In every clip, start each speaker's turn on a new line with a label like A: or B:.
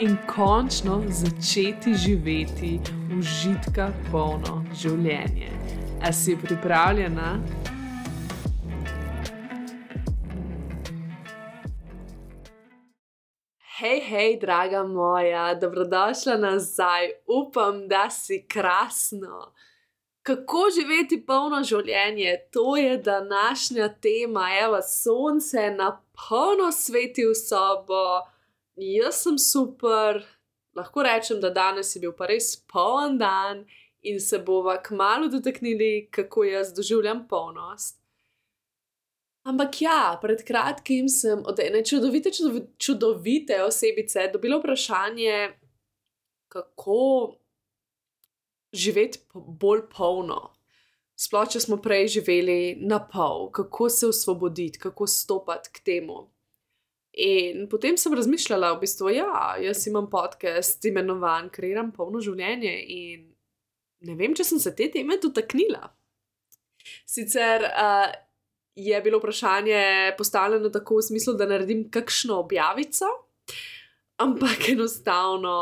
A: in končno začeti živeti užitka polno življenje. A si pripravljena? Hej, hej, draga moja, dobrodošla nazaj, upam, da si krasno. Kako živeti polno življenje, to je današnja tema, evo, sonce na polno sveti v sobo jaz sem super, lahko rečem, da danes je bil pa res poln dan in se bova kmalo dotaknili, kako jaz doživljam polnost. Ampak ja, pred kratkim sem od ene čudovite, čudovite osebice dobila vprašanje, kako živeti bolj polno. Sploh, če smo prej živeli na pol, kako se osvoboditi, kako stopiti k temu. In potem sem razmišljala, v bistvu, ja, jaz imam podcast, imenovan Kreiram polno življenje in ne vem, če sem se te teme dotaknila. Sicer uh, je bilo vprašanje postavljeno tako v smislu, da naredim kakšno objavico, ampak enostavno,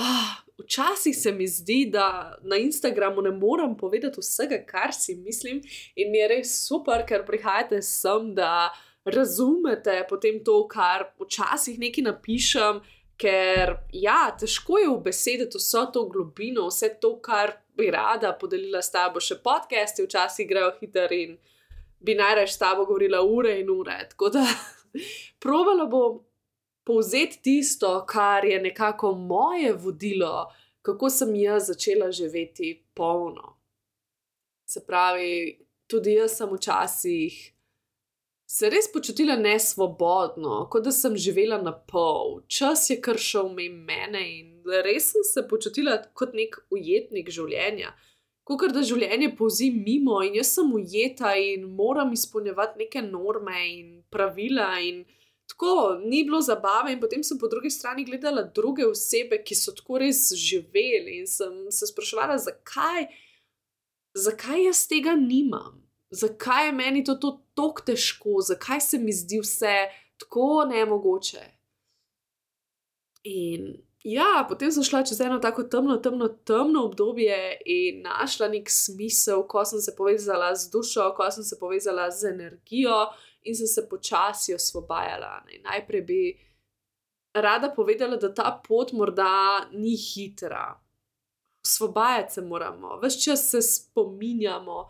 A: uh, včasih se mi zdi, da na Instagramu ne morem povedati vsega, kar si mislim, in je res super, ker prihajate sem, da razumete potem to, kar včasih nekaj napišem, ker ja, težko je v besedi vso to globino, vse to, kar bi rada podelila s tabo, še podcasti včasih grejo hiter in bi najraje s tabo govorila ure in ure. Tako da provala bom povzeti tisto, kar je nekako moje vodilo, kako sem jaz začela živeti polno. Se pravi, tudi jaz sem včasih se res počutila nesvobodno, kot da sem živela na pol, čas je kar šel mene in res sem se počutila kot nek ujetnik življenja. Kot da življenje povzi mimo in jaz sem ujeta in moram izpolnjevati neke norme in pravila. In tako ni bilo zabave, in potem sem po drugi strani gledala druge osebe, ki so tako res živeli in sem se sprašvala, zakaj, zakaj jaz tega nimam zakaj je meni to tako težko, zakaj se mi zdi vse tako nemogoče. In ja, potem sem šla čez eno tako temno, temno, temno obdobje in našla nek smisel, ko sem se povezala z dušo, ko sem se povezala z energijo in sem se počasi osvobajala. Najprej bi rada povedala, da ta pot morda ni hitra. Osvobajati se moramo, vse čas se spominjamo,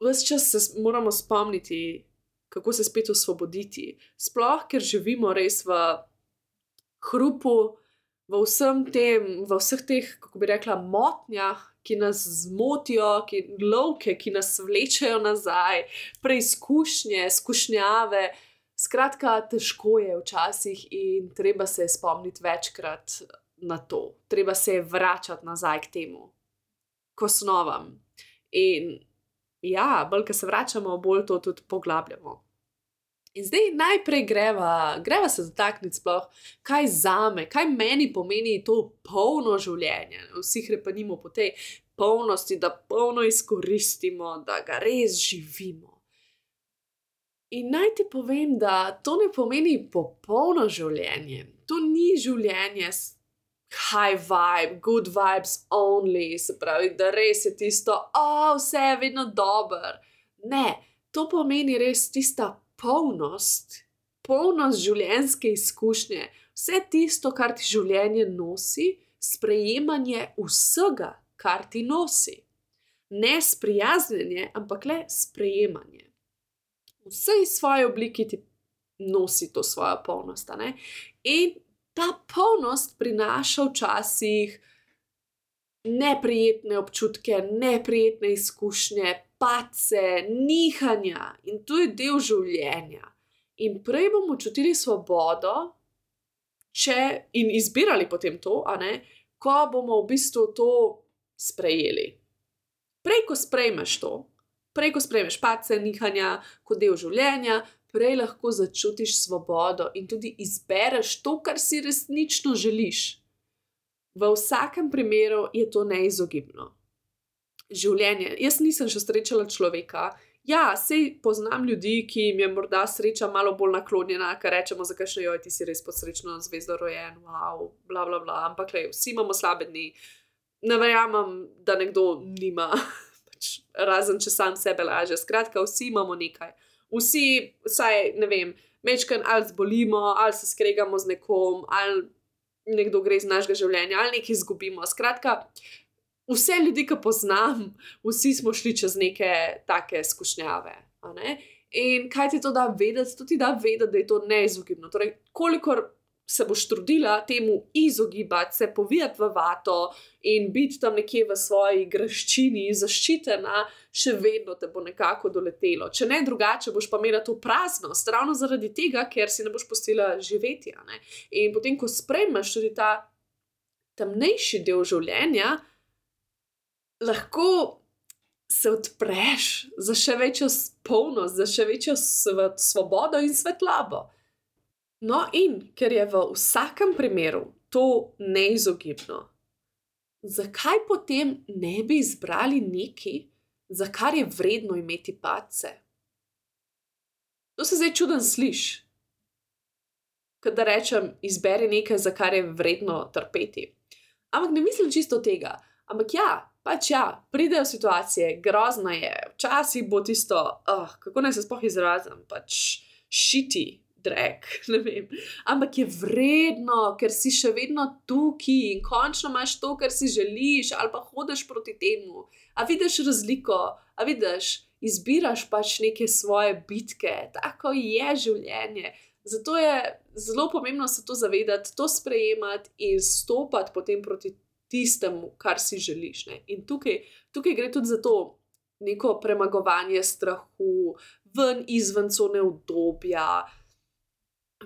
A: vse čas se moramo spomniti, kako se spet osvoboditi. Sploh, ker živimo res v hrupu, v vsem tem, v vseh teh, kako bi rekla, motnjah, ki nas zmotijo, ki lovke, ki nas vlečejo nazaj, preizkušnje, skušnjave. Skratka, težko je včasih in treba se je spomniti večkrat na to, treba se je vračati nazaj k temu, k osnovam. In ja, bolj ko se vračamo, bolj to tudi poglabljamo. In zdaj najprej greva, greva se dotakniti sploh, kaj za me, kaj meni pomeni to polno življenje. Vsi repanimo po tej polnosti, da polno izkoristimo, da ga res živimo. In naj ti povem, da to ne pomeni popolno življenje. To ni življenje high vibe, good vibes only, se pravi, da res je tisto, oh, vse je vedno dobro. Ne, to pomeni res tista polnost, polnost življenjske izkušnje, vse tisto, kar ti življenje nosi, sprejemanje vsega, kar ti nosi. Ne sprijaznjenje, ampak le sprejemanje. Vse iz svoje oblike ti nosi to svojo polnost. In ta polnost prinaša včasih neprijetne občutke, neprijetne izkušnje, pace, nihanja in to je del življenja. In prej bomo čutili svobodo, če in izbirali potem to, ne, ko bomo v bistvu to sprejeli. Prej, ko sprejmeš to, prej, ko sprejmeš pace, nihanja kot del življenja, prej lahko začutiš svobodo in tudi izbereš to, kar si resnično želiš. V vsakem primeru je to neizogibno. Življenje. Jaz nisem še srečala človeka. Ja, sej poznam ljudi, ki jim je morda sreča malo bolj naklonjena, kar rečemo, zakaj še joj, ti si res pod srečno zvezdo rojen, wow, bla bla bla. Ampak, le, vsi imamo slabe dni. Ne verjamem, da nekdo nima, pač, razen če sam sebe laže. Skratka, vsi imamo nekaj vsi, vsaj ne vem, mečken ali zbolimo, ali se skregamo z nekom, ali nekdo gre iz našega življenja, ali nekaj izgubimo. Skratka, vse ljudi, ki poznam, vsi smo šli čez neke take skušnjave. In kaj ti to da vedeti? To ti da vedeti, da je to neizogibno. Torej, kolikor se boš trudila temu izogibati, se povijati v vato in biti tam nekje v svoji graščini, zaščitena, še vedno te bo nekako doletelo. Če ne drugače, boš pa imela to praznost, ravno zaradi tega, ker si ne boš postila živeti. In potem, ko sprejmeš tudi ta temnejši del življenja, lahko. Se odpreš za še večjo polnost, za še večjo svobodo in svetlobo. No, in ker je v vsakem primeru to neizogibno, zakaj potem ne bi izbrali nekaj, za kar je vredno imeti pace? To se zdaj čuden sliši. Da rečem, izberi nekaj, za kar je vredno trpeti. Ampak ne mislim čisto tega. Ampak ja, pač ja, pridejo situacije, grozno je, včasih bo tisto, oh, kako naj se spoh izrazim, pač šiti, drek, ne vem. Ampak je vredno, ker si še vedno tukaj in končno imaš to, kar si želiš, ali pa hodiš proti temu. A vidiš razliko, a vidiš, izbiraš pač neke svoje bitke, tako je življenje. Zato je zelo pomembno se to zavedati, to sprejemati in stopiti potem proti tistemu, kar si želiš. Ne? In tukaj, tukaj gre tudi za to neko premagovanje strahu, ven izven cone obdobja,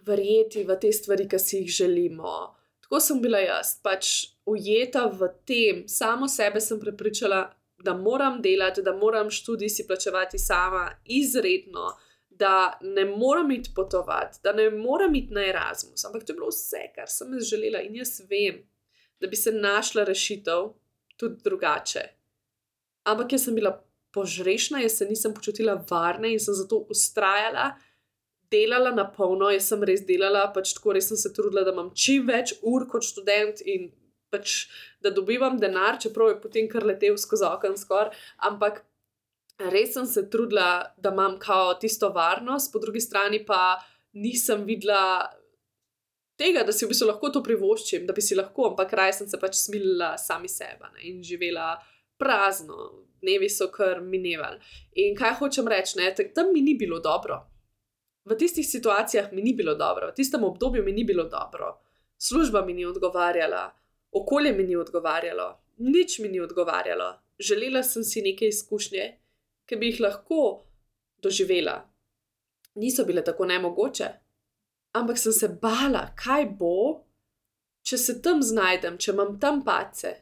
A: verjeti v te stvari, ki si jih želimo. Tako sem bila jaz, pač ujeta v tem, samo sebe sem prepričala, da moram delati, da moram študij si plačevati sama, izredno, da ne moram iti potovati, da ne moram iti na Erasmus. Ampak to je bilo vse, kar sem jaz želela in jaz vem, da bi se našla rešitev tudi drugače. Ampak jaz sem bila požrešna, jaz se nisem počutila varna in sem zato ustrajala delala na polno, jaz sem res delala, pač tako res sem se trudila, da imam čim več ur kot študent in pač da dobivam denar, čeprav je potem kar letel skozi okno skoraj. Ampak res sem se trudila, da imam kao tisto varnost, po drugi strani pa nisem videla. Tega, da si v bistvu lahko to privoščim, da bi si lahko, ampak raje sem se pač smilila sami sebe ne, in živela prazno, dnevi so kar minevali. In kaj hočem reči, tam mi ni bilo dobro, v tistih situacijah mi ni bilo dobro, v tistem obdobju mi ni bilo dobro, služba mi ni odgovarjala, okolje mi ni odgovarjalo, nič mi ni odgovarjalo. Želela sem si neke izkušnje, ki bi jih lahko doživela. Niso bile tako nemogoče, ampak sem se bala, kaj bo, če se tam znajdem, če imam tam pace.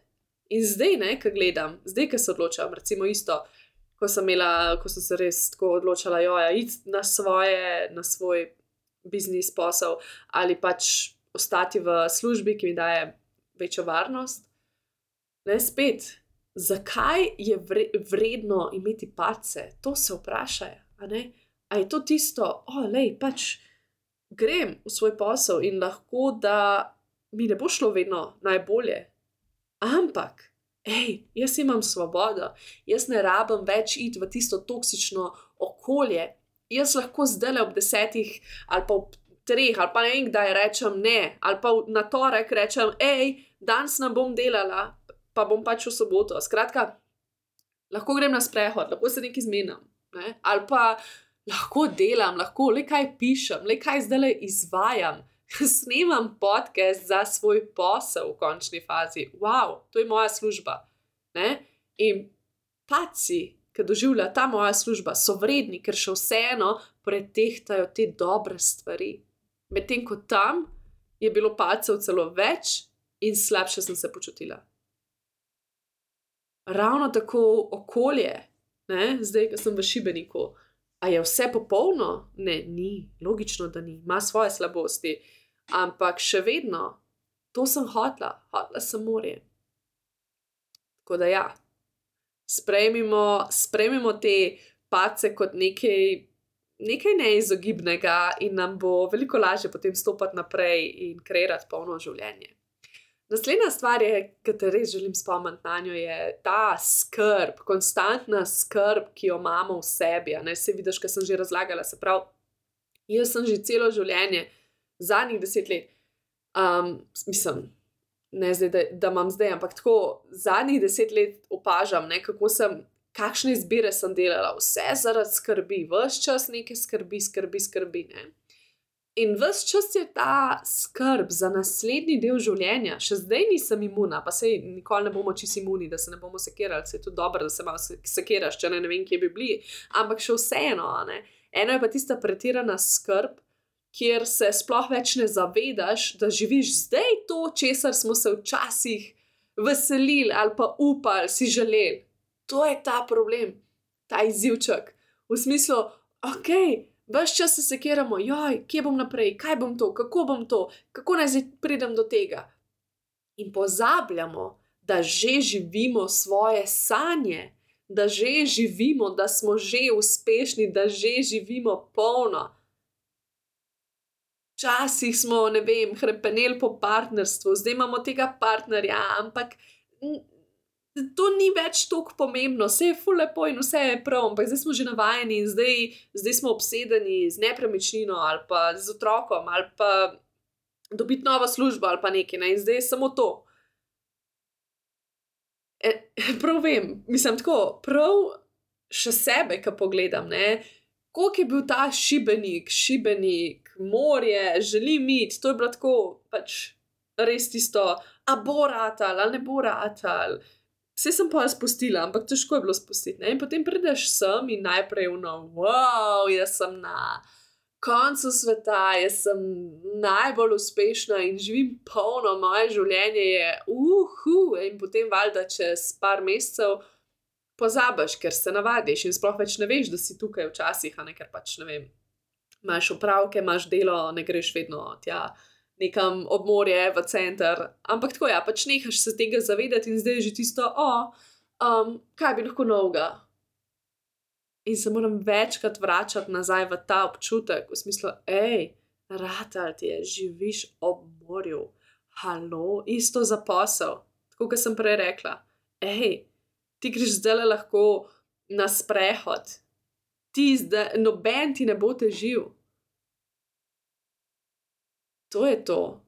A: In zdaj, ne, ki gledam, zdaj, ki se odločam, recimo isto, ko sem, imela, ko sem se res tako odločila, je iti na, svoje, na svoj biznis posel ali pač ostati v službi, ki mi daje večjo varnost. Ne spet, zakaj je vredno imeti pace, to se vprašaj. A je to tisto, o, oh, pač grem v svoj posel in lahko da mi ne bo šlo vedno najbolje. Ampak hej, jaz imam svobodo, jaz ne rabim več iti v tisto toksično okolje. Jaz lahko zdaj le ob desetih ali pa ob treh ali pa ne vem, kdaj rečem ne, ali pa na torek rečem, hej, danes ne bom delala, pa bom pač v soboto. Skratka, lahko grem na sprehod, lahko se nekaj zmenim. Ne? Ali pa lahko delam, lahko le kaj pišem, le kaj zdaj le izvajam. snemam podcast za svoj posel v končni fazi. Wow, to je moja služba. Ne? In paci, ki doživlja ta moja služba, so vredni, ker še vseeno pretehtajo te dobre stvari. Medtem ko tam je bilo pacev celo več in slabše sem se počutila. Ravno tako okolje, ne? zdaj, ko sem v šibeniku, a je vse popolno? Ne, ni, logično, da ni, ima svoje slabosti, ampak še vedno, to sem hotla, hotla sem morje. Tako da ja, sprejmimo, sprejmimo te pace kot nekaj, nekaj neizogibnega in nam bo veliko lažje potem stopiti naprej in kreirati polno življenje. Naslednja stvar, ki te res želim spomniti na njo, je ta skrb, konstantna skrb, ki jo imamo v sebi. Ne se vidiš, kar sem že razlagala. Se pravi, jaz sem že celo življenje, zadnjih deset let, um, mislim, ne zdaj, da, da imam zdaj, ampak tako zadnjih deset let opažam, ne, kako sem kakšne izbire sem delala, vse zaradi skrbi, vse čas neke skrbi, skrbi, skrbi. Ne? In vse čas je ta skrb za naslednji del življenja, še zdaj nisem imuna, pa se nikoli ne bomo čisto imuni, da se ne bomo sekirali, se je tudi dobro, da se malo sekiraš, če ne, ne vem, kje bi bili. Ampak še vseeno, ne? eno je pa tista pretirana skrb. Kjer se sploh več ne zavedaš, da živiš zdaj to, česar smo se včasih veselili ali pa upali, si želeli to je ta problem, ta izzivček. V smislu, ok, vse čas se sekiramo, joj, kje bom naprej, kaj bom to, kako bom to, kako naj zdaj pridem do tega. In pozabljamo, da že živimo svoje sanje, da že živimo, da smo že uspešni, da že živimo polno. Včasih smo, ne vem, krepenili po partnerstvu, zdaj imamo tega partnerja, ampak to ni več tako pomembno, vse je fully lepo in vse je prav, ampak zdaj smo že navajeni in zdaj, zdaj smo obsedeni z nepremičnino ali pa z otrokom ali pa dobiti novo službo ali pa nekaj, ne? in zdaj je samo to. E, prav vem, mislim tako, prav še sebe, ki pogledam. Kako je bil ta šibenik, šibenik, morje, želim imeti, to je bilo tako, pač res tisto, a bo ratal ali ne bo ratal. Vse sem pa spustila, ampak težko je bilo spustiti. Ne? In potem prideš sem in najprej vno, wow, jaz sem na koncu sveta, jaz sem najbolj uspešna in živim polno, moje življenje je uhu. In potem valjda čez par mesecev pozabiš, ker se navadiš in sploh več ne veš, da si tukaj včasih, a ne ker pač ne vem. Imáš opravke, imaš delo, ne greš vedno tja nekam ob morje, v center. Ampak tako je, ja, pač nehaš se tega zavedati in zdaj je že tisto, o, um, kaj bi lahko novega. In se moram večkrat vračati nazaj v ta občutek, v smislu, hej, ratal ti je, živiš ob morju, halo, isto za posel. Tako kot sem prej rekla, hej, ti greš zdaj lahko na sprehod, ti zdaj, noben ti ne bo težil to je to,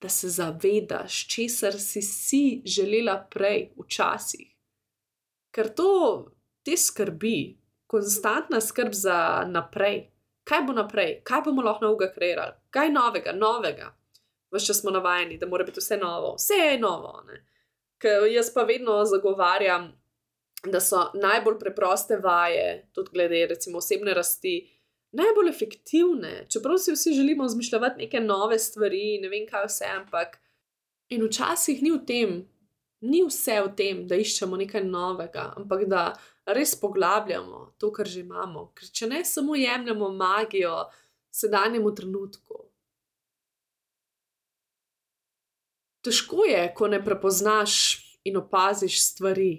A: da se zavedaš, česar si si želela prej, včasih. Ker to te skrbi, konstantna skrb za naprej. Kaj bo naprej, kaj bomo lahko novega kreirali, kaj novega, novega. Vse smo navajeni, da mora biti vse novo, vse je novo. Ne? Ker jaz pa vedno zagovarjam, da so najbolj preproste vaje, tudi glede recimo osebne rasti, najbolj efektivne, čeprav si vsi želimo izmišljati neke nove stvari, ne vem kaj vse, ampak. In včasih ni v tem, ni vse v tem, da iščemo nekaj novega, ampak da res poglabljamo to, kar že imamo. Ker če ne samo jemljemo magijo sedanjemu trenutku. Težko je, ko ne prepoznaš in opaziš stvari,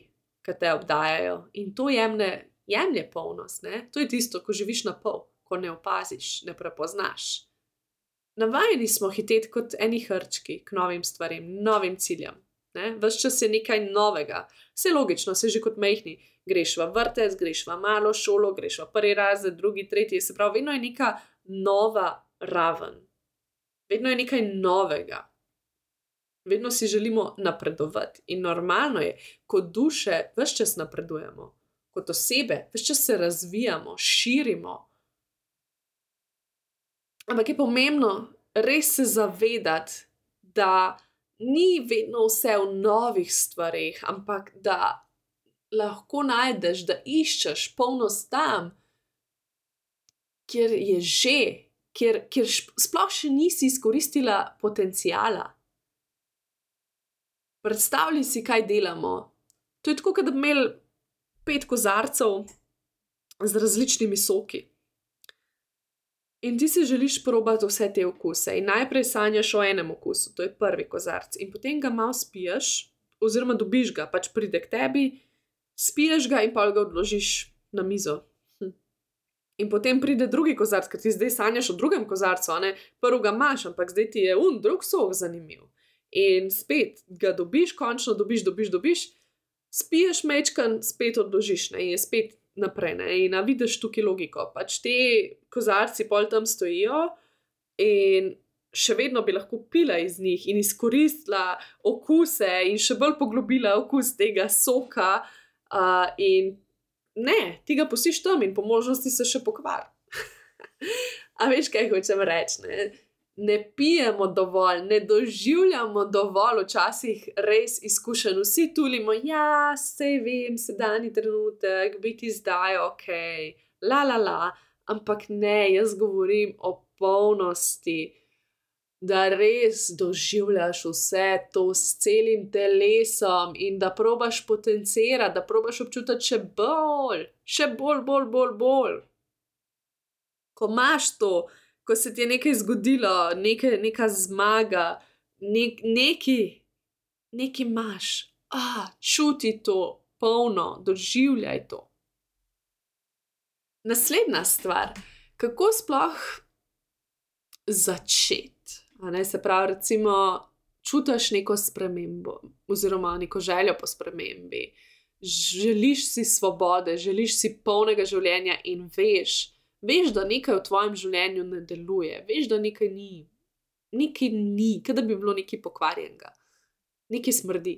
A: ki te obdajajo, in to jemlje, jemlje polnost. Ne? To je tisto, ko živiš na pol ko ne opaziš, ne prepoznaš. Navajeni smo hiteti kot eni hrčki k novim stvarem, novim ciljem. Ves čas je nekaj novega, vse logično, se že kot mehni. Greš v vrtec, greš v malo šolo, greš v prvi razred, drugi, tretji, se pravi, vedno je neka nova raven, vedno je nekaj novega. Vedno si želimo napredovati in normalno je, kot duše, vse čas napredujemo, kot osebe, vse čas se razvijamo, širimo, Ampak je pomembno res se zavedati, da ni vedno vse v novih stvarih, ampak da lahko najdeš, da iščeš polnost tam, kjer je že, kjer, kjer sploh še nisi izkoristila potencijala. Predstavljaj si, kaj delamo. To je tako, kot da bi imeli pet kozarcev z različnimi soki. In ti si želiš probati vse te okuse. In najprej sanjaš o enem okusu, to je prvi kozarc, in potem ga malo spiješ, oziroma dobiš ga, pač pride k tebi, spiješ ga in pa ga odložiš na mizo. Hm. In potem pride drugi kozarc, ker ti zdaj sanjaš o drugem kozarcu, a ne prvi ga imaš, ampak zdaj ti je un, drug sok zanimiv. In spet ga dobiš, končno dobiš, dobiš, dobiš, spiješ mečkan, spet odložiš ne? in je spet naprej. Ne? In vidiš tukaj logiko. Pač te kozarci pol tam stojijo in še vedno bi lahko pila iz njih in izkoristila okuse in še bolj poglobila okus tega soka. Uh, in ne, ti ga posiš tam in po možnosti se še pokvar. A veš, kaj hočem reči? Ne pijemo dovolj, ne doživljamo dovolj, včasih res izkušen, vsi tulimo, ja, vse vem, sedajni trenutek, biti zdaj ok, la la la, ampak ne, jaz govorim o polnosti. Da res doživljaš vse to s celim telesom in da probaš potencirati, da probaš občutiti še bolj, še bolj, bolj, bolj, bolj. Ko imaš to, ko se ti je nekaj zgodilo, nekaj, neka zmaga, nek, neki, neki imaš, ah, čuti to, polno, doživljaj to. Naslednja stvar, kako sploh začeti. Se pravi, recimo, čutiš neko spremembo, oziroma neko željo po spremembi. Želiš si svobode, želiš si polnega življenja in veš, veš, da nekaj v tvojem življenju ne deluje, veš, da nekaj ni, nekaj ni, da bi bilo nekaj pokvarjenega, nekaj smrdi.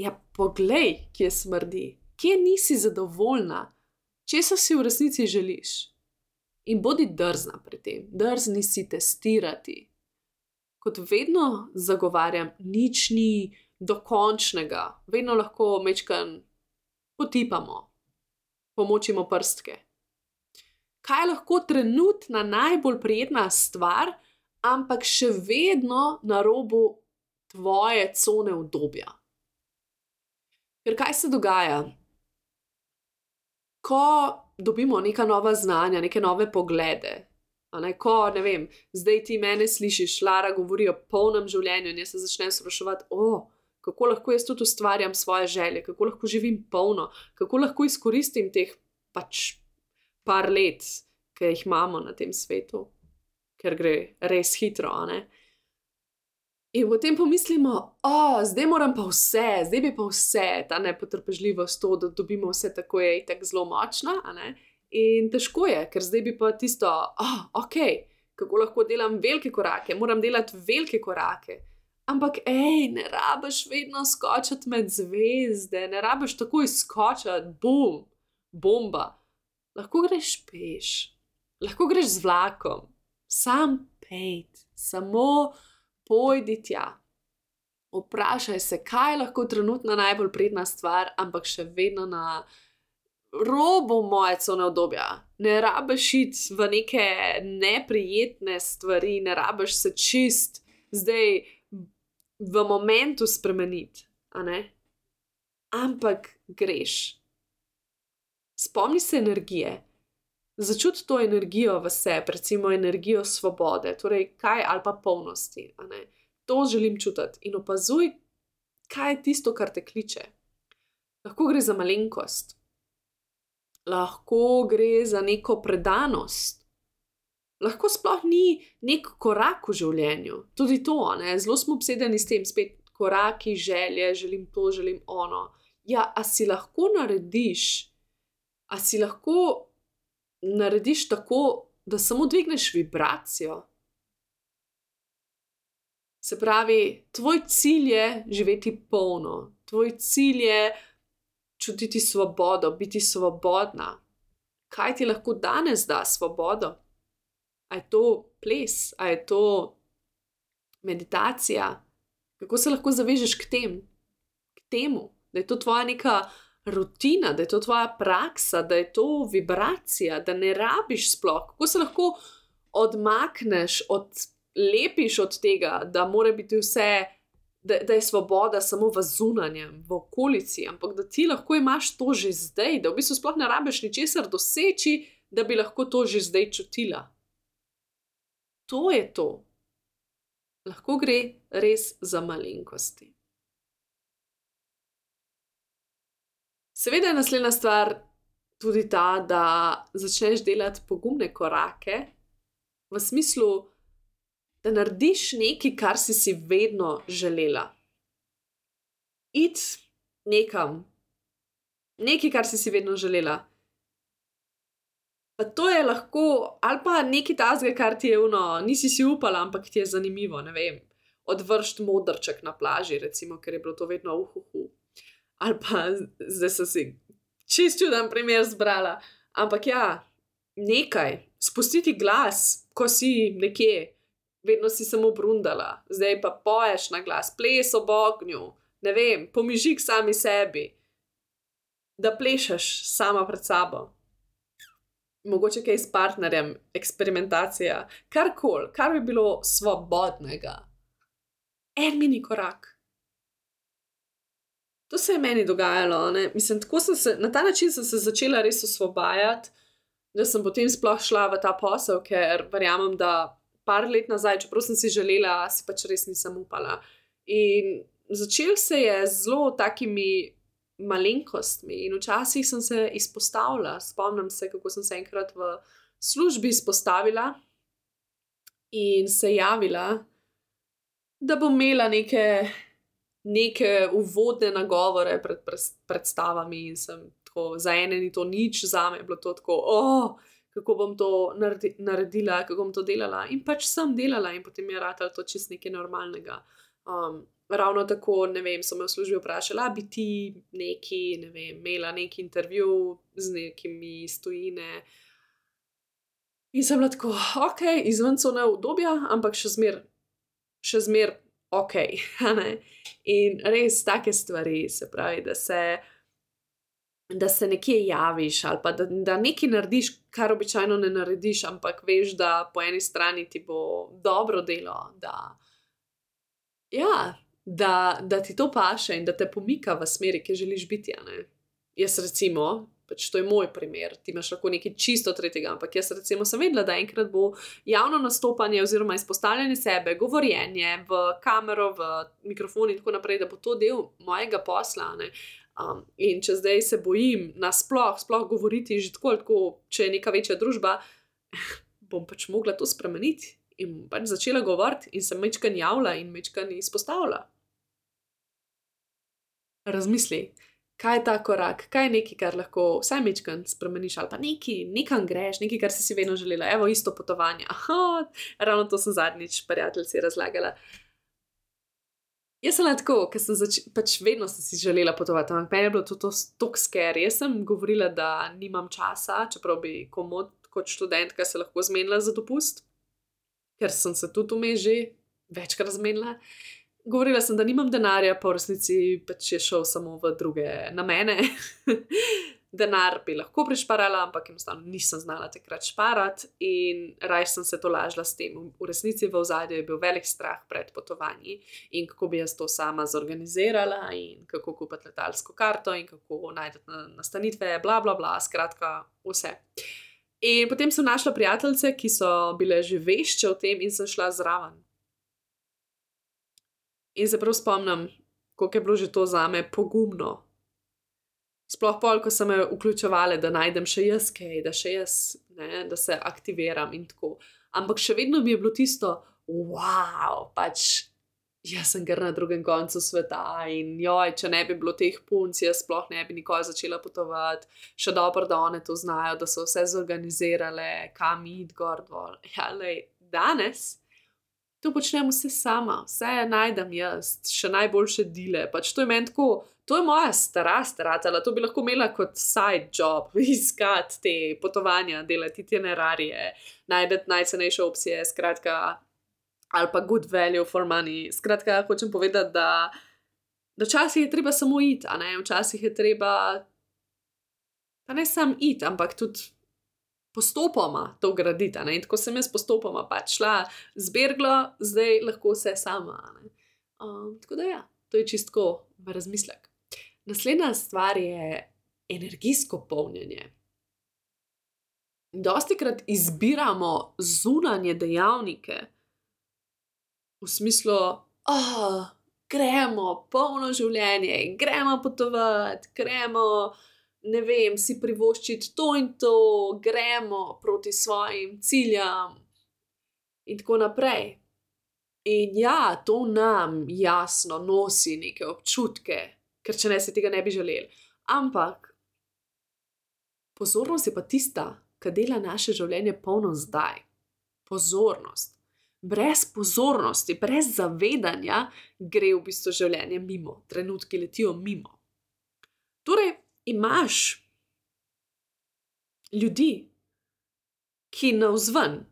A: Ja, poglej, kje smrdi, kje nisi zadovoljna, če se si v resnici želiš. In bodi drzna pri tem, drzni si testirati. Kot vedno zagovarjam, nič ni dokončnega, vedno lahko mečkam potipamo, pomočimo prstke kaj je lahko trenutna najbolj prijetna stvar, ampak še vedno na robu tvoje cone obdobja. Ker kaj se dogaja? Ko dobimo neka nova znanja, neke nove poglede. Ne, ko, ne vem, zdaj ti mene slišiš, Lara govori o polnem življenju, in jaz se začnem spraševati, oh, kako lahko jaz tudi ustvarjam svoje želje, kako lahko živim polno, kako lahko izkoristim teh pač par let, ki jih imamo na tem svetu, ker gre res hitro. In potem pomislimo, da zdaj moram pa vse, zdaj bi pa vse, ta nepotrpežljivost, to, da dobimo vse tako, je tako zelo močna. In težko je, ker zdaj bi pa tisto, oh, ok, kako lahko delam velike korake, moram delati velike korake. Ampak, hej, ne rabiš vedno skočiti med zvezde, ne rabiš takoj skočiti, bum, bomba lahko greš peš, lahko greš z vlakom, sam pejt, samo pojdi tja. Vprašaj se, kaj je lahko trenutno najbolj prijetna stvar, ampak še vedno na robu moje cone obdobja. Ne rabiš iti v neke neprijetne stvari, ne rabiš se čist zdaj v momentu spremeniti, ampak greš spomni se energije. Začuti to energijo v sebi, recimo energijo svobode, torej kaj ali pa polnosti. To želim čutiti in opazuj, kaj je tisto, kar te kliče. Lahko gre za malenkost, lahko gre za neko predanost, lahko sploh ni nek korak v življenju. Tudi to, ne? zelo smo obsedeni s tem, spet koraki, želje, želim to, želim ono. Ja, a si lahko narediš a si lahko narediš tako, da samo dvigneš vibracijo. Se pravi, tvoj cilj je živeti polno, tvoj cilj je čutiti svobodo, biti svobodna. Kaj ti lahko danes da svobodo? A je to ples, a je to meditacija? Kako se lahko zavežeš k, tem, k temu, da je to tvoja neka rutina, da je to tvoja praksa, da je to vibracija, da ne rabiš sploh. Kako se lahko odmakneš, odlepiš od tega, da mora biti vse da, da je svoboda samo v zunanjem, v okolici, ampak da ti lahko imaš to že zdaj, da v bistvu sploh ne rabiš ničesar doseči, da bi lahko to že zdaj čutila. To je to. Lahko gre res za malenkosti. Seveda je naslednja stvar tudi ta, da začneš delati pogumne korake, v smislu, da narediš nekaj, kar si si vedno želela. Id nekam, nekaj, kar si si vedno želela. Pa to je lahko, ali pa nekaj tazga, kar ti je uno, nisi si upala, ampak ti je zanimivo. Odvršt modrček na plaži, recimo, ker je bilo to vedno uhuhu. Ali pa zdaj sem si čist čuden primer zbrala. Ampak ja, nekaj, spustiti glas, ko si nekje, vedno si samo brundala, zdaj pa poješ na glas, ples ob ognju, ne vem, pomižik sami sebi, da plešeš sama pred sabo. Mogoče kaj s partnerjem, eksperimentacija, karkoli, kar bi bilo svobodnega. En mini korak. To se je meni dogajalo. Mislim, se, na ta način sem se začela res osvobajati, da sem potem sploh šla v ta posel, ker verjamem, da par let nazaj, čeprav sem si želela, si pač res nisem upala. In začel se je z zelo takimi malenkostmi, in včasih sem se izpostavila. Spomnim se, kako sem se enkrat v službi izpostavila in se javila, da bom imela neke, neke uvodne nagovore pred predstavami, in sem tako, za ene ni to nič, za me je bilo to tako, oh, kako bom to naredila, kako bom to delala. In pač sem delala, in potem je rado to čist nekaj normalnega. Um, ravno tako, ne vem, so me v službi vprašali, da bi ti neki, ne vem, imela neki intervju z nekimi stojine. In sem lahko, ok, izven so ne obdobja, ampak še zmer, še zmer, ok. In res take stvari, se pravi, da se da se nekje javiš ali pa da, da nekaj narediš, kar običajno ne narediš, ampak veš, da po eni strani ti bo dobro delo, da, ja, da, da ti to paše in da te pomika v smeri, ki želiš biti. Jaz, recimo, pač to je moj primer, ti imaš lahko nekaj čisto tretjega, ampak jaz, recimo, sem vedela, da enkrat bo javno nastopanje oziroma izpostavljanje sebe, govorjenje v kamero, v mikrofon in tako naprej, da bo to del mojega posla. Ne? Um, in če zdaj se bojim nasploh, sploh govoriti že tako, tako, če je neka večja družba, bom pač mogla to spremeniti in pač začela govoriti in se mečkan javlja in mečkan izpostavlja. Razmisli, kaj je ta korak, kaj je nekaj, kar lahko vsaj mečkan spremeniš, ali pa nekaj, nekam greš, nekaj, kar si si vedno želela, evo isto potovanje. Aha, ravno to sem zadnjič prijateljici razlagala. Jaz sem tako, ker sem zač, pač vedno sem si želela potovati, ampak meni je bilo to tako scary. Jaz sem govorila, da nimam časa, čeprav bi komod kot študentka se lahko zmenila za dopust, ker sem se tudi vmes že večkrat zmenila. Govorila sem, da nimam denarja, pa v resnici pač je šel samo v druge namene. denar bi lahko prišparala, ampak enostavno nisem znala takrat šparati in raj sem se to lažila s tem. V resnici v ozadju je bil velik strah pred potovanji in kako bi jaz to sama zorganizirala in kako kupiti letalsko karto in kako najti nastanitve, bla, bla, bla, skratka, vse. In potem sem našla prijateljice, ki so bile že vešče o tem, in sem šla zraven. In se prav spomnim, kako je bilo že to za me pogumno, sploh pol, ko so me vključevali, da najdem še jaz kaj, da še jaz, ne, da se aktiviram in tako. Ampak še vedno mi je bilo tisto, wow, pač jaz sem kar na drugem koncu sveta in joj, če ne bi bilo teh punc, jaz sploh ne bi nikoli začela potovati. Še dobro, da one to znajo, da so vse zorganizirale, kam id gor dol. Ja, lej, danes. To počnem vse sama, vse najdem jaz, še najboljše dele. Pač to je meni tako, to je moja stara stratela, to bi lahko imela kot side job, iskati te potovanja, delati te nerarije, najdete najcenejše opcije, skratka, ali pa good value for money. Skratka, hočem povedati, da, da včasih je treba samo iti, a ne včasih je treba, pa ne samo iti, ampak tudi. Postopoma to graditi. In tako sem jaz postopoma pač šla z Berglo, zdaj lahko vse sama. Um, tako da, ja, to je čisto v razmislek. Naslednja stvar je energijsko polnjenje. Dosti krat izbiramo zunanje dejavnike, v smislu, da oh, gremo polno življenje, gremo potovati, gremo, ne vem, si privoščiti to in to, gremo proti svojim ciljem, in tako naprej. In ja, to nam jasno nosi neke občutke, ker če ne se tega ne bi želeli. Ampak pozornost je pa tista, ki dela naše življenje polno zdaj. Pozornost. Brez pozornosti, brez zavedanja, gre v bistvu življenje mimo, trenutki letijo mimo. Imaš ljudi, ki na vzven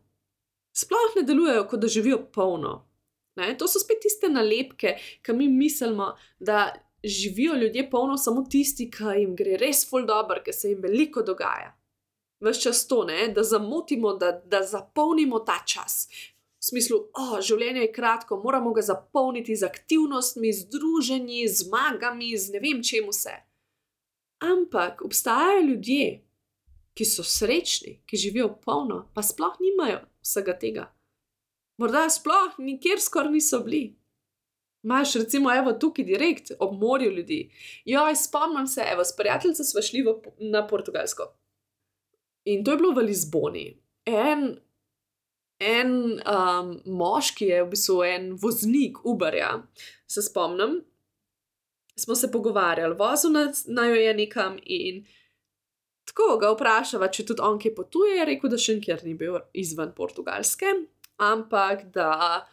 A: sploh ne delujejo, kot da živijo polno. Ne? To so spet tiste nalepke, ki mi mislimo, da živijo ljudje polno samo tisti, ki jim gre res ful dobro, ker se jim veliko dogaja. Ves čas to, ne? da zamotimo, da, da zapolnimo ta čas. V smislu, oh, življenje je kratko, moramo ga zapolniti z aktivnostmi, z druženji, z zmagami, z ne vem čemu vse. Ampak obstajajo ljudje, ki so srečni, ki živijo polno, pa sploh nimajo vsega tega. Morda sploh nikjer skoraj niso bili. Máš, recimo, evo tukaj direkt ob morju ljudi. Ja, spomnim se, evo, s prijateljem smo šli v, na Portugalsko. In to je bilo v Lizboni. En, en um, moški je v bistvu en voznik Uberja, se spomnim. Smo se pogovarjali, vozil naj jo je nekam in tako ga vprašava, če tudi on kje potuje. Je rekel, da še nikjer ni bil izven Portugalske, ampak da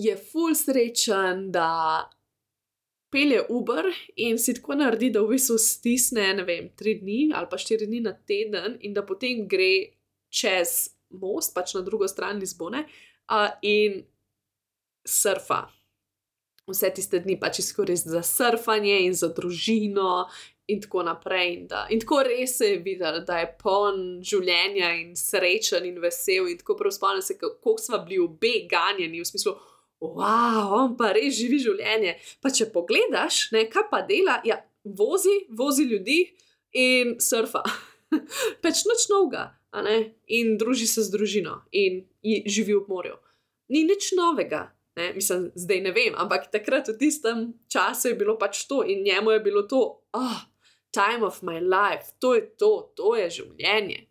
A: je full srečen, da pelje Uber in si tako naredi, da v bistvu stisne, ne vem, tri dni ali pa štiri dni na teden in da potem gre čez most, pač na drugo stran Lizbone uh, in surfa. Vse tiste dni pač izkoristi za surfanje in za družino, in tako naprej. In, da, in tako res je videl, da je poln življenja in srečen in vesel. In tako prav spomnim se, kako smo bili obe ganjeni v smislu. Wow, on pa res živi življenje. Pa če pogledaš, ne, kaj pa dela, ja, vozi, vozi ljudi in surfa. Peč noč novega, in druži se z družino in živi v morju. Ni nič novega, ne, mislim, zdaj ne vem, ampak takrat v tistem času je bilo pač to in njemu je bilo to, ah, oh, time of my life, to je to, to je življenje.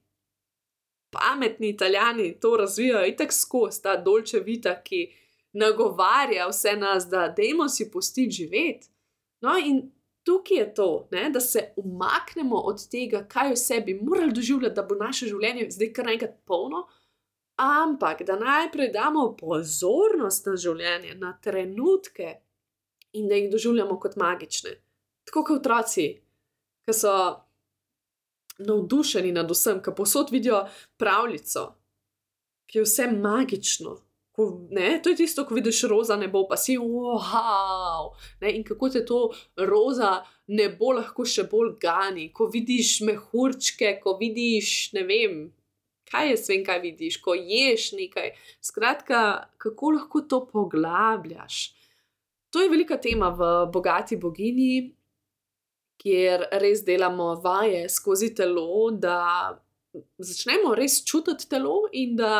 A: Pametni italijani to razvijajo in tako skozi ta dolče vita, ki nagovarja vse nas, da dajmo si pustiti živeti. No, in tukaj je to, ne, da se umaknemo od tega, kaj vse bi morali doživljati, da bo naše življenje zdaj kar enkrat polno, ampak da najprej damo pozornost na življenje, na trenutke in da jih doživljamo kot magične. Tako kot otroci, ki so navdušeni nad vsem, ki posod vidijo pravljico, ki je vse magično. Ko, ne, to je tisto, ko vidiš roza nebo, pa si wow. Ne, in kako te to roza nebo lahko še bolj gani, ko vidiš mehurčke, ko vidiš ne vem. Kaj je svem, kaj vidiš, ko ješ nekaj? Skratka, kako lahko to poglabljaš? To je velika tema v Bogati bogini, kjer res delamo vaje skozi telo, da začnemo res čutiti telo in da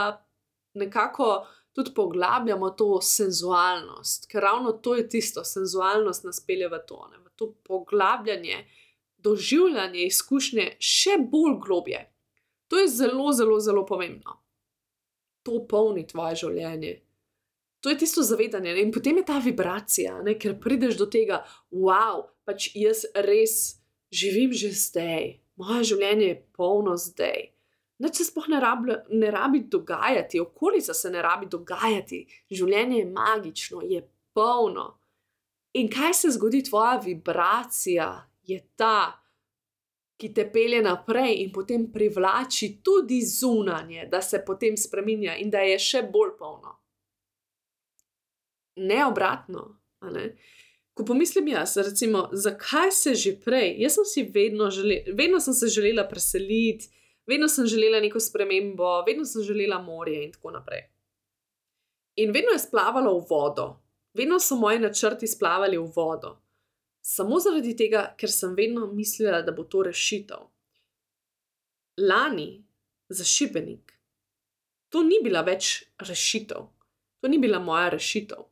A: nekako tudi poglabljamo to senzualnost, ker ravno to je tisto, senzualnost nas pelje v to, ne, v to poglabljanje, doživljanje izkušnje še bolj globje. To je zelo, zelo, zelo pomembno. To polni tvoje življenje. To je tisto zavedanje ne? in potem je ta vibracija, ne? ker prideš do tega, wow, pač jaz res živim že zdaj, moje življenje je polno zdaj. Nič se sploh ne, ne rabi dogajati, okolica se ne rabi dogajati, življenje je magično, je polno. In kaj se zgodi, tvoja vibracija je ta, ki te pelje naprej in potem privlači tudi zunanje, da se potem spremenja in da je še bolj polno. Ne obratno. Ne? Ko pomislim jaz, recimo, zakaj se že prej, jaz sem si vedno želela, vedno sem se želela preseliti, vedno sem želela neko spremembo, vedno sem želela morje in tako naprej. In vedno je splavalo v vodo, vedno so moji načrti splavali v vodo. Samo zaradi tega, ker sem vedno mislila, da bo to rešitev. Lani za šibenik, to ni bila več rešitev, to ni bila moja rešitev.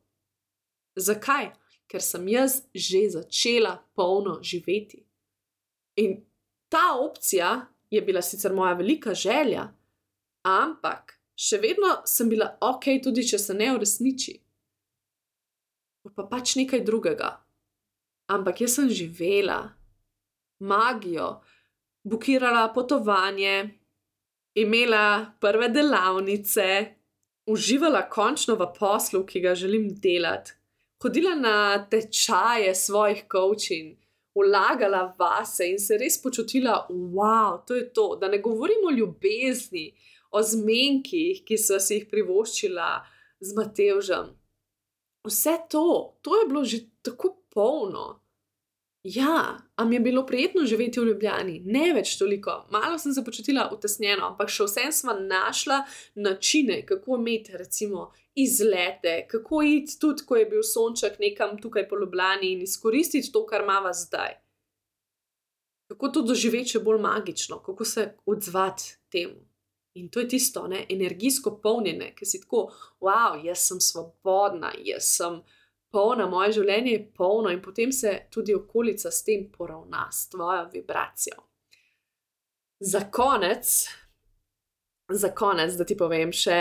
A: Zakaj? Ker sem jaz že začela polno živeti. In ta opcija je bila sicer moja velika želja, ampak še vedno sem bila ok, tudi če se ne uresniči. Pa pač nekaj drugega. Ampak jaz sem živela, magijo, bukirala potovanje, imela prve delavnice, uživala končno v poslu, ki ga želim delati, hodila na tečaje svojih coaching, vlagala vase in se res počutila, wow, to je to, da ne govorimo o ljubezni, o zmenkih, ki so si jih privoščila z Matevžem. Vse to, to je bilo že tako polno. Ja, a mi je bilo prijetno živeti v Ljubljani, ne več toliko, malo sem se počutila utesnjeno, ampak še vsem smo našla načine, kako imeti, recimo, izlete, kako iti tudi, ko je bil sonček nekam tukaj po Ljubljani in izkoristiti to, kar imamo zdaj. Kako to doživeti še bolj magično, kako se odzvati temu. In to je tisto, ne, energijsko polnjene, ki si tako, wow, jaz sem svobodna, jaz sem polna, moje življenje je polno in potem se tudi okolica s tem poravna, s tvojo vibracijo. Za konec, za konec, da ti povem še,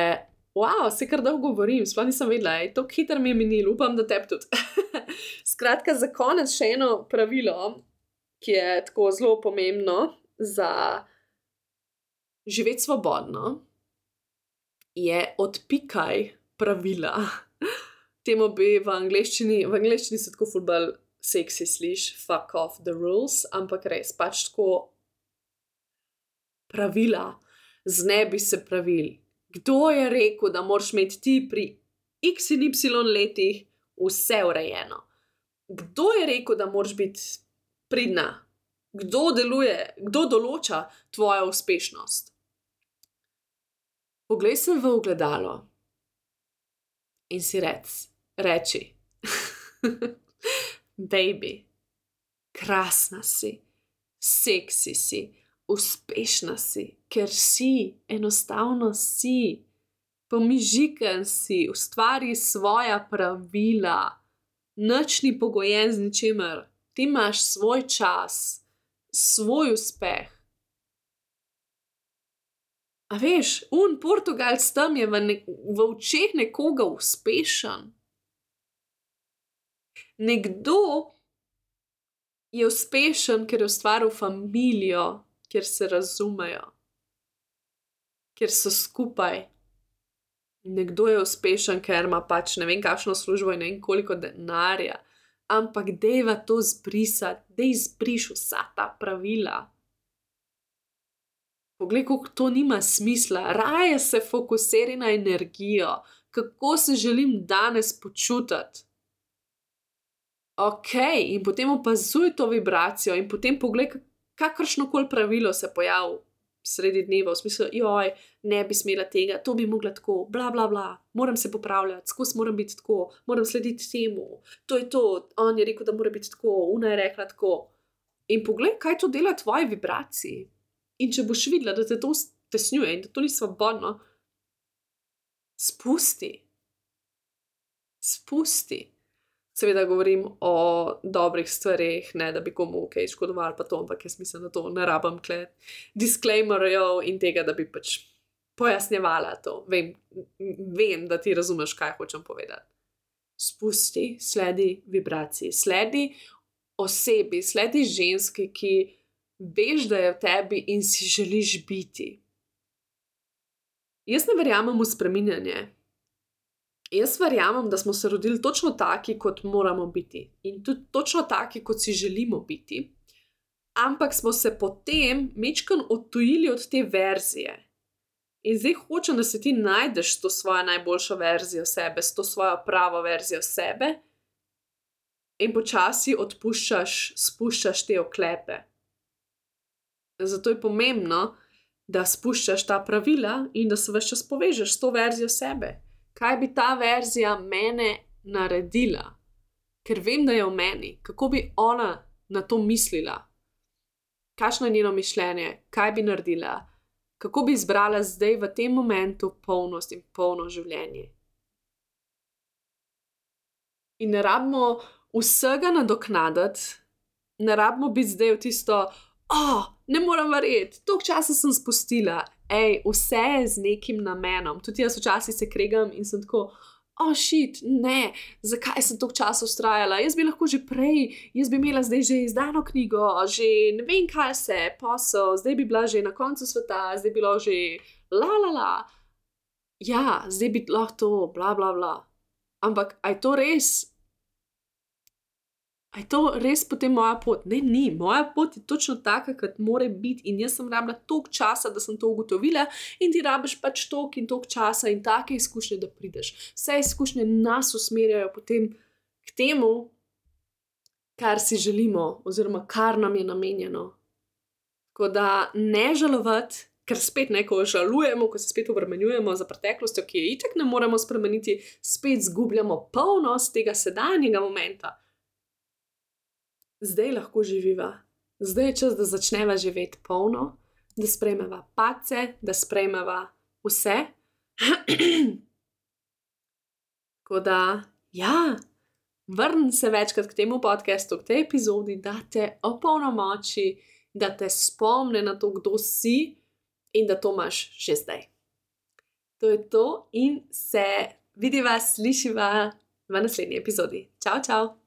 A: wow, se kar dolgo govorim, sploh nisem vedela, je to hitro mi je minilo, upam, da te tudi. Skratka, za konec še eno pravilo, ki je tako zelo pomembno za živeti svobodno, je odpikaj pravila. Temu bi v angleščini, v angleščini se tako fulbal seksi sliš, fuck off the rules, ampak res pač tako pravila, znebi se pravil. Kdo je rekel, da moraš imeti ti pri x in y letih vse urejeno? Kdo je rekel, da moraš biti pridna? Kdo deluje, kdo določa tvojo uspešnost? Poglej se v ogledalo in si rec, reči, baby, krasna si, seksi si, uspešna si, ker si, enostavno si, pomižikan si, ustvari svoja pravila, noč ni pogojen z ničemer, ti imaš svoj čas, svoj uspeh. A veš, un Portugalc tam je v, ne, v očeh nekoga uspešen. Nekdo je uspešen, ker je ustvaril družino, kjer se razumejo, kjer so skupaj. Nekdo je uspešen, ker ima pač ne vem, kakšno službo in ne vem, koliko denarja. Ampak dejva to zbrisati, da izbriš vsa ta pravila. Poglej, kako to nima smisla, raje se fokusiraj na energijo, kako se želim danes počutiti. Ok, in potem opazuj to vibracijo, in potem poglej, kakršno koli pravilo se pojavi sredi dneva, v smislu, joj, ne bi smela tega, to bi mogla tako, bla, bla, bla, moram se popravljati, skozi moram biti tako, moram slediti temu, to je to, on je rekel, da mora biti tako, una je rekla tako. In poglej, kaj to dela tvoji vibraciji. In če boš videla, da te to stesnjuje in da to ni svobodno, spusti. Spusti. Seveda govorim o dobrih stvarih, ne da bi komu kaj škodoval, pa to, ampak jaz mislim, da to ne rabim klet. Disclaimerjev in tega, da bi pač pojasnjevala to. Vem, vem, da ti razumeš, kaj hočem povedati. Spusti, sledi vibraciji, sledi osebi, sledi ženski, ki veš, da je v tebi in si želiš biti. Jaz ne verjamem v spreminjanje. Jaz verjamem, da smo se rodili točno taki, kot moramo biti in tudi točno taki, kot si želimo biti, ampak smo se potem mečkam odtujili od te verzije. In zdaj hočem, da se ti najdeš to svojo najboljšo verzijo sebe, to svojo pravo verzijo sebe, in počasi odpuščaš, spuščaš te oklepe. Zato je pomembno, da spuščaš ta pravila in da se vse čas povežeš s to verzijo sebe. Kaj bi ta verzija mene naredila, ker vem, da je v meni, kako bi ona na to mislila, kakšno je njeno mišljenje, kaj bi naredila, kako bi izbrala zdaj v tem momentu polnost in polno življenje. In ne rabimo vsega nadoknaditi, ne rabimo biti zdaj v tisto, oh, ne morem verjeti, toliko časa sem spustila, Ej, vse je z nekim namenom. Tudi jaz včasih se kregam in sem tako, oh, šit, ne, zakaj sem toliko časa ustrajala, jaz bi lahko že prej, jaz bi imela zdaj že izdano knjigo, že ne vem, kaj se, posel, zdaj bi bila že na koncu sveta, zdaj bi bilo že la la la. Ja, zdaj bi lahko to, bla bla bla. Ampak aj to res je to res potem moja pot? Ne, ni. Moja pot je točno taka, kot mora biti. In jaz sem rabila toliko časa, da sem to ugotovila, in ti rabiš pač toliko in toliko časa in take izkušnje, da prideš. Vse izkušnje nas usmerjajo potem k temu, kar si želimo, oziroma kar nam je namenjeno. Tako da ne žalovati. Ker spet neko žalujemo, ko se spet obremenjujemo za preteklostjo, ki je itek ne moremo spremeniti, spet izgubljamo polnost tega sedanjega momenta zdaj lahko živiva, zdaj je čas, da začneva živeti polno, da sprejmeva pace, da sprejmeva vse. Tako da, ja, vrnem se večkrat k temu podkastu, k tej epizodi, da te opolnomoči, da te spomne na to, kdo si in da to imaš že zdaj. To je to, in se vidiva, slišiva v naslednji epizodi. Čau, čau!